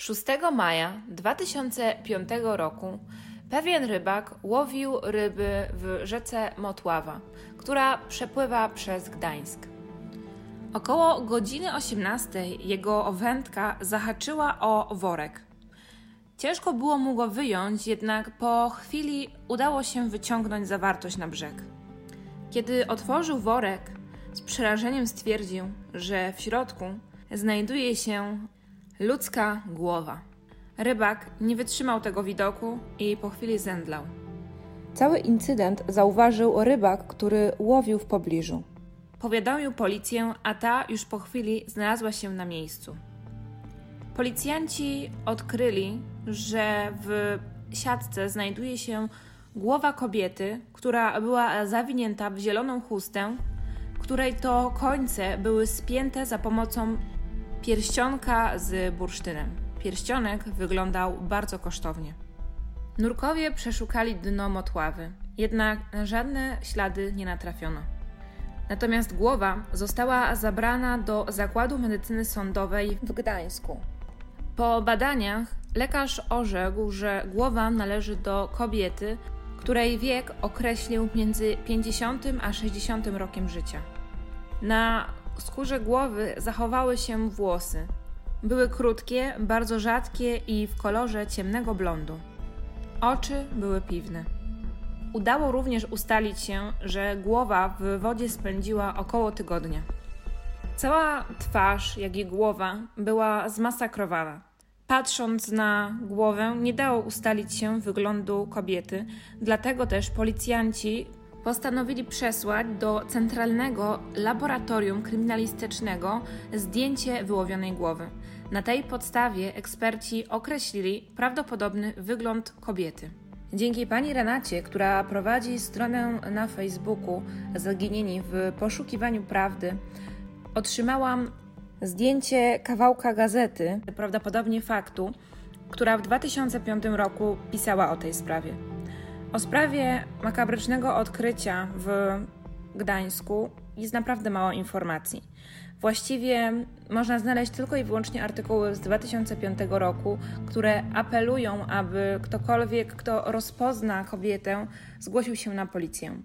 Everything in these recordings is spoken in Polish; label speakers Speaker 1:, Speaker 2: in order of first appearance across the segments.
Speaker 1: 6 maja 2005 roku pewien rybak łowił ryby w rzece Motława, która przepływa przez Gdańsk. Około godziny 18 jego wędka zahaczyła o worek. Ciężko było mu go wyjąć, jednak po chwili udało się wyciągnąć zawartość na brzeg. Kiedy otworzył worek, z przerażeniem stwierdził, że w środku znajduje się ludzka głowa. Rybak nie wytrzymał tego widoku i po chwili zemdlał.
Speaker 2: Cały incydent zauważył rybak, który łowił w pobliżu.
Speaker 1: Powiadomił policję, a ta już po chwili znalazła się na miejscu. Policjanci odkryli, że w siatce znajduje się głowa kobiety, która była zawinięta w zieloną chustę, której to końce były spięte za pomocą pierścionka z bursztynem. Pierścionek wyglądał bardzo kosztownie. Nurkowie przeszukali dno motławy, jednak na żadne ślady nie natrafiono. Natomiast głowa została zabrana do zakładu medycyny sądowej w Gdańsku. Po badaniach lekarz orzekł, że głowa należy do kobiety, której wiek określił między 50 a 60 rokiem życia. Na skórze głowy zachowały się włosy. Były krótkie, bardzo rzadkie i w kolorze ciemnego blondu. Oczy były piwne. Udało również ustalić się, że głowa w wodzie spędziła około tygodnia. Cała twarz, jak i głowa była zmasakrowana. Patrząc na głowę, nie dało ustalić się wyglądu kobiety, dlatego też policjanci postanowili przesłać do Centralnego Laboratorium Kryminalistycznego zdjęcie wyłowionej głowy. Na tej podstawie eksperci określili prawdopodobny wygląd kobiety. Dzięki pani Renacie, która prowadzi stronę na Facebooku Zaginieni w poszukiwaniu prawdy, otrzymałam zdjęcie kawałka gazety, prawdopodobnie faktu, która w 2005 roku pisała o tej sprawie. O sprawie makabrycznego odkrycia w Gdańsku jest naprawdę mało informacji. Właściwie można znaleźć tylko i wyłącznie artykuły z 2005 roku, które apelują, aby ktokolwiek, kto rozpozna kobietę, zgłosił się na policję.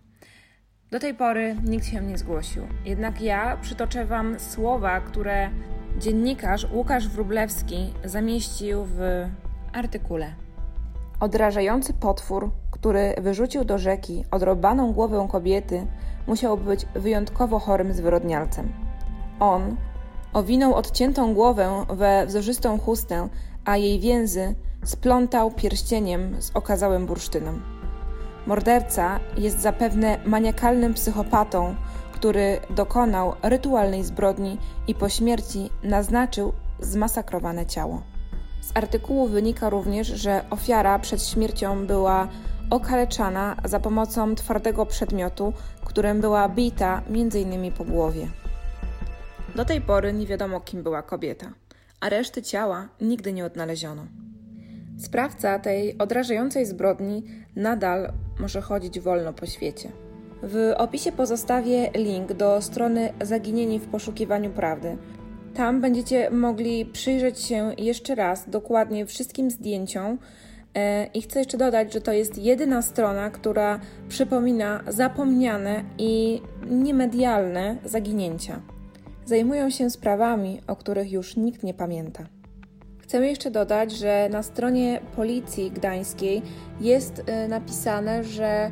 Speaker 1: Do tej pory nikt się nie zgłosił. Jednak ja przytoczę Wam słowa, które dziennikarz Łukasz Wrublewski zamieścił w artykule.
Speaker 2: Odrażający potwór, który wyrzucił do rzeki odrobaną głowę kobiety, musiał być wyjątkowo chorym zwyrodnialcem. On owinął odciętą głowę we wzorzystą chustę, a jej więzy splątał pierścieniem z okazałym bursztynem. Morderca jest zapewne maniakalnym psychopatą, który dokonał rytualnej zbrodni i po śmierci naznaczył zmasakrowane ciało. Z artykułu wynika również, że ofiara przed śmiercią była okaleczana za pomocą twardego przedmiotu, którym była bita m.in. po głowie. Do tej pory nie wiadomo, kim była kobieta, a reszty ciała nigdy nie odnaleziono. Sprawca tej odrażającej zbrodni nadal może chodzić wolno po świecie. W opisie pozostawię link do strony Zaginieni w poszukiwaniu prawdy. Tam będziecie mogli przyjrzeć się jeszcze raz dokładnie wszystkim zdjęciom. E, I chcę jeszcze dodać, że to jest jedyna strona, która przypomina zapomniane i niemedialne zaginięcia. Zajmują się sprawami, o których już nikt nie pamięta. Chcę jeszcze dodać, że na stronie Policji Gdańskiej jest e, napisane, że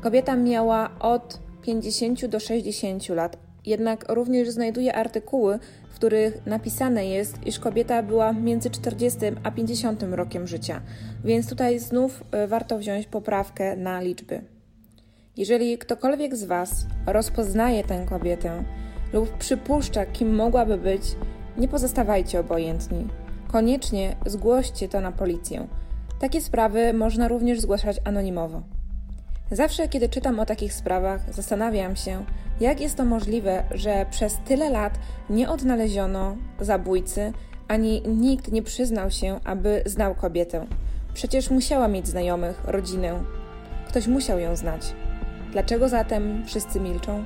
Speaker 2: kobieta miała od 50 do 60 lat, jednak również znajduje artykuły, w których napisane jest, iż kobieta była między 40 a 50 rokiem życia, więc tutaj znów e, warto wziąć poprawkę na liczby. Jeżeli ktokolwiek z Was rozpoznaje tę kobietę lub przypuszcza, kim mogłaby być, nie pozostawajcie obojętni. Koniecznie zgłoście to na policję. Takie sprawy można również zgłaszać anonimowo. Zawsze, kiedy czytam o takich sprawach, zastanawiam się, jak jest to możliwe, że przez tyle lat nie odnaleziono zabójcy, ani nikt nie przyznał się, aby znał kobietę. Przecież musiała mieć znajomych, rodzinę. Ktoś musiał ją znać. Dlaczego zatem wszyscy milczą?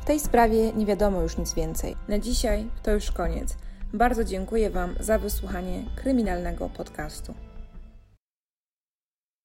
Speaker 2: W tej sprawie nie wiadomo już nic więcej. Na dzisiaj to już koniec. Bardzo dziękuję Wam za wysłuchanie kryminalnego podcastu.